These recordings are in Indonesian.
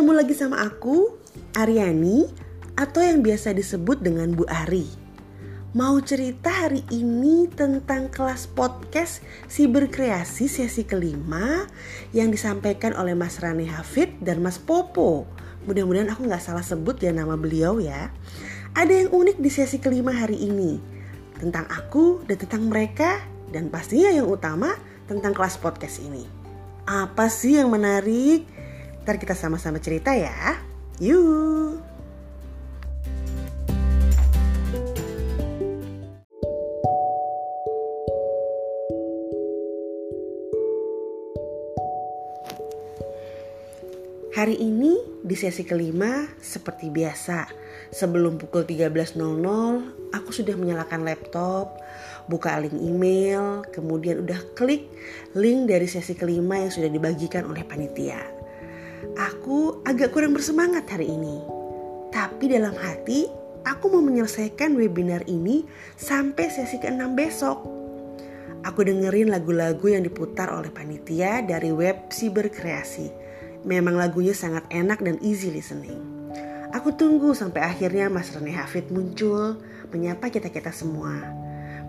Ketemu lagi sama aku, Aryani, atau yang biasa disebut dengan Bu Ari. Mau cerita hari ini tentang kelas podcast si berkreasi sesi kelima yang disampaikan oleh Mas Rani Hafid dan Mas Popo. Mudah-mudahan aku nggak salah sebut ya nama beliau ya. Ada yang unik di sesi kelima hari ini tentang aku dan tentang mereka dan pastinya yang utama tentang kelas podcast ini. Apa sih yang menarik? Ntar kita sama-sama cerita ya. Yuk! Hari ini di sesi kelima seperti biasa Sebelum pukul 13.00 aku sudah menyalakan laptop Buka link email Kemudian udah klik link dari sesi kelima yang sudah dibagikan oleh panitia Aku agak kurang bersemangat hari ini Tapi dalam hati aku mau menyelesaikan webinar ini sampai sesi ke-6 besok Aku dengerin lagu-lagu yang diputar oleh panitia dari web Siberkreasi Memang lagunya sangat enak dan easy listening. Aku tunggu sampai akhirnya Mas Rene Hafid muncul menyapa kita-kita semua.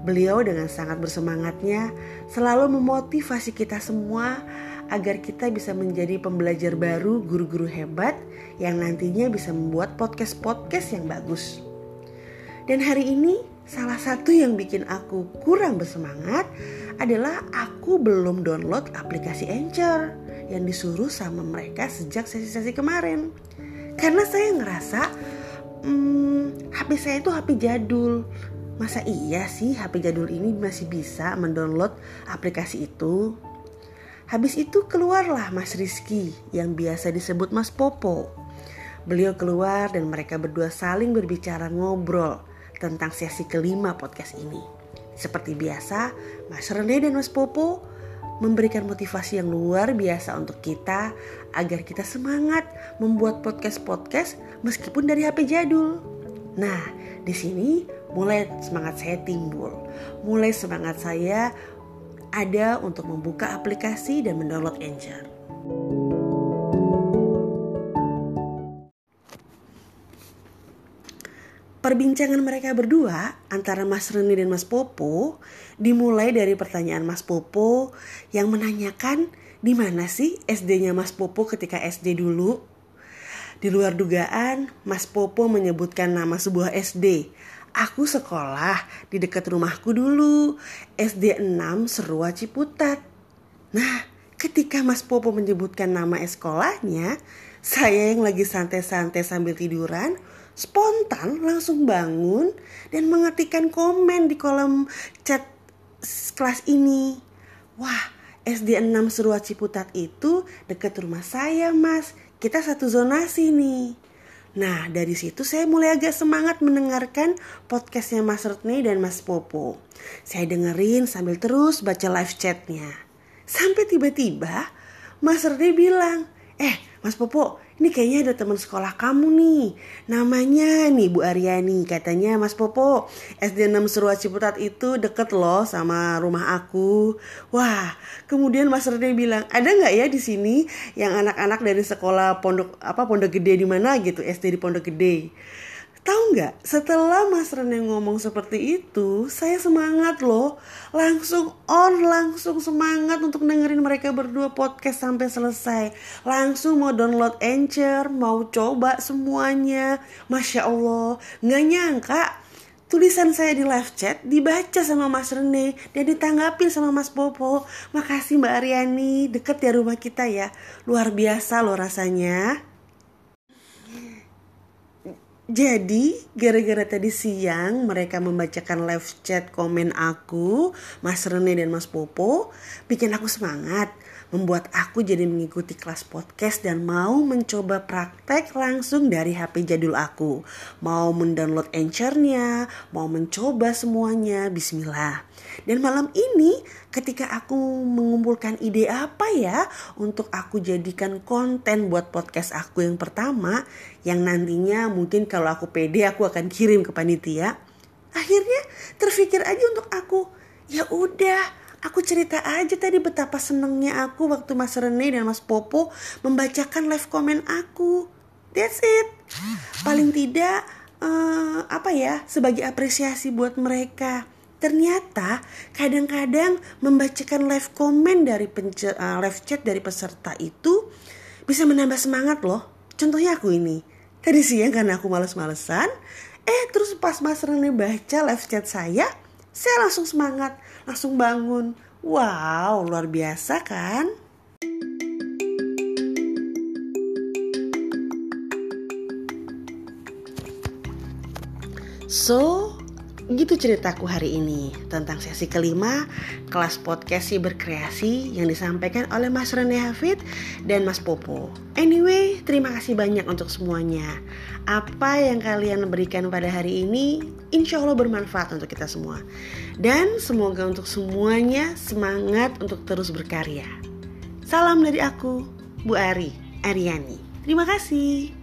Beliau dengan sangat bersemangatnya selalu memotivasi kita semua agar kita bisa menjadi pembelajar baru guru-guru hebat yang nantinya bisa membuat podcast-podcast yang bagus. Dan hari ini salah satu yang bikin aku kurang bersemangat adalah aku belum download aplikasi Anchor yang disuruh sama mereka sejak sesi-sesi kemarin. Karena saya ngerasa hmm, HP saya itu HP jadul. Masa iya sih HP jadul ini masih bisa mendownload aplikasi itu? Habis itu keluarlah Mas Rizky yang biasa disebut Mas Popo. Beliau keluar dan mereka berdua saling berbicara ngobrol tentang sesi kelima podcast ini. Seperti biasa, Mas Rene dan Mas Popo memberikan motivasi yang luar biasa untuk kita agar kita semangat membuat podcast-podcast meskipun dari HP jadul. Nah, di sini mulai semangat saya timbul. Mulai semangat saya ada untuk membuka aplikasi dan mendownload Anchor. Perbincangan mereka berdua antara Mas Reni dan Mas Popo dimulai dari pertanyaan Mas Popo yang menanyakan di mana sih SD-nya Mas Popo ketika SD dulu. Di luar dugaan, Mas Popo menyebutkan nama sebuah SD. Aku sekolah di dekat rumahku dulu, SD 6 Serua Ciputat. Nah, ketika Mas Popo menyebutkan nama sekolahnya, saya yang lagi santai-santai sambil tiduran, spontan langsung bangun dan mengetikkan komen di kolom chat kelas ini. Wah, SD 6 Serua Ciputat itu dekat rumah saya, Mas. Kita satu zonasi nih. Nah, dari situ saya mulai agak semangat mendengarkan podcastnya Mas Retni dan Mas Popo. Saya dengerin sambil terus baca live chatnya. Sampai tiba-tiba Mas Retni bilang, eh Mas Popo, ini kayaknya ada teman sekolah kamu nih. Namanya nih Bu Aryani. Katanya Mas Popo, SD 6 Serua Ciputat itu deket loh sama rumah aku. Wah, kemudian Mas Rene bilang, ada nggak ya di sini yang anak-anak dari sekolah pondok apa pondok gede di mana gitu, SD di pondok gede. Tahu nggak? Setelah Mas Rene ngomong seperti itu, saya semangat loh. Langsung on, langsung semangat untuk dengerin mereka berdua podcast sampai selesai. Langsung mau download Anchor, mau coba semuanya. Masya Allah, nggak nyangka tulisan saya di live chat dibaca sama Mas Rene dan ditanggapin sama Mas Popo. Makasih Mbak Aryani, deket ya rumah kita ya. Luar biasa loh rasanya. Jadi, gara-gara tadi siang mereka membacakan live chat komen aku, Mas Rene dan Mas Popo, bikin aku semangat, membuat aku jadi mengikuti kelas podcast dan mau mencoba praktek langsung dari HP jadul aku. Mau mendownload Anchor-nya, mau mencoba semuanya, bismillah. Dan malam ini ketika aku mengumpulkan ide apa ya untuk aku jadikan konten buat podcast aku yang pertama yang nantinya mungkin kalau aku pede aku akan kirim ke panitia. Akhirnya terpikir aja untuk aku, ya udah Aku cerita aja tadi betapa senengnya aku waktu Mas Rene dan Mas Popo membacakan live komen aku. That's it. Paling tidak uh, apa ya sebagai apresiasi buat mereka. Ternyata kadang-kadang membacakan live komen dari uh, live chat dari peserta itu bisa menambah semangat loh. Contohnya aku ini. Tadi siang karena aku males-malesan, eh terus pas Mas Rene baca live chat saya, saya langsung semangat, langsung bangun. Wow, luar biasa kan? So, gitu ceritaku hari ini tentang sesi kelima kelas podcast si berkreasi yang disampaikan oleh Mas Rene Hafid dan Mas Popo. Anyway, terima kasih banyak untuk semuanya. Apa yang kalian berikan pada hari ini, insya Allah bermanfaat untuk kita semua. Dan semoga untuk semuanya semangat untuk terus berkarya. Salam dari aku, Bu Ari, Ariani. Terima kasih.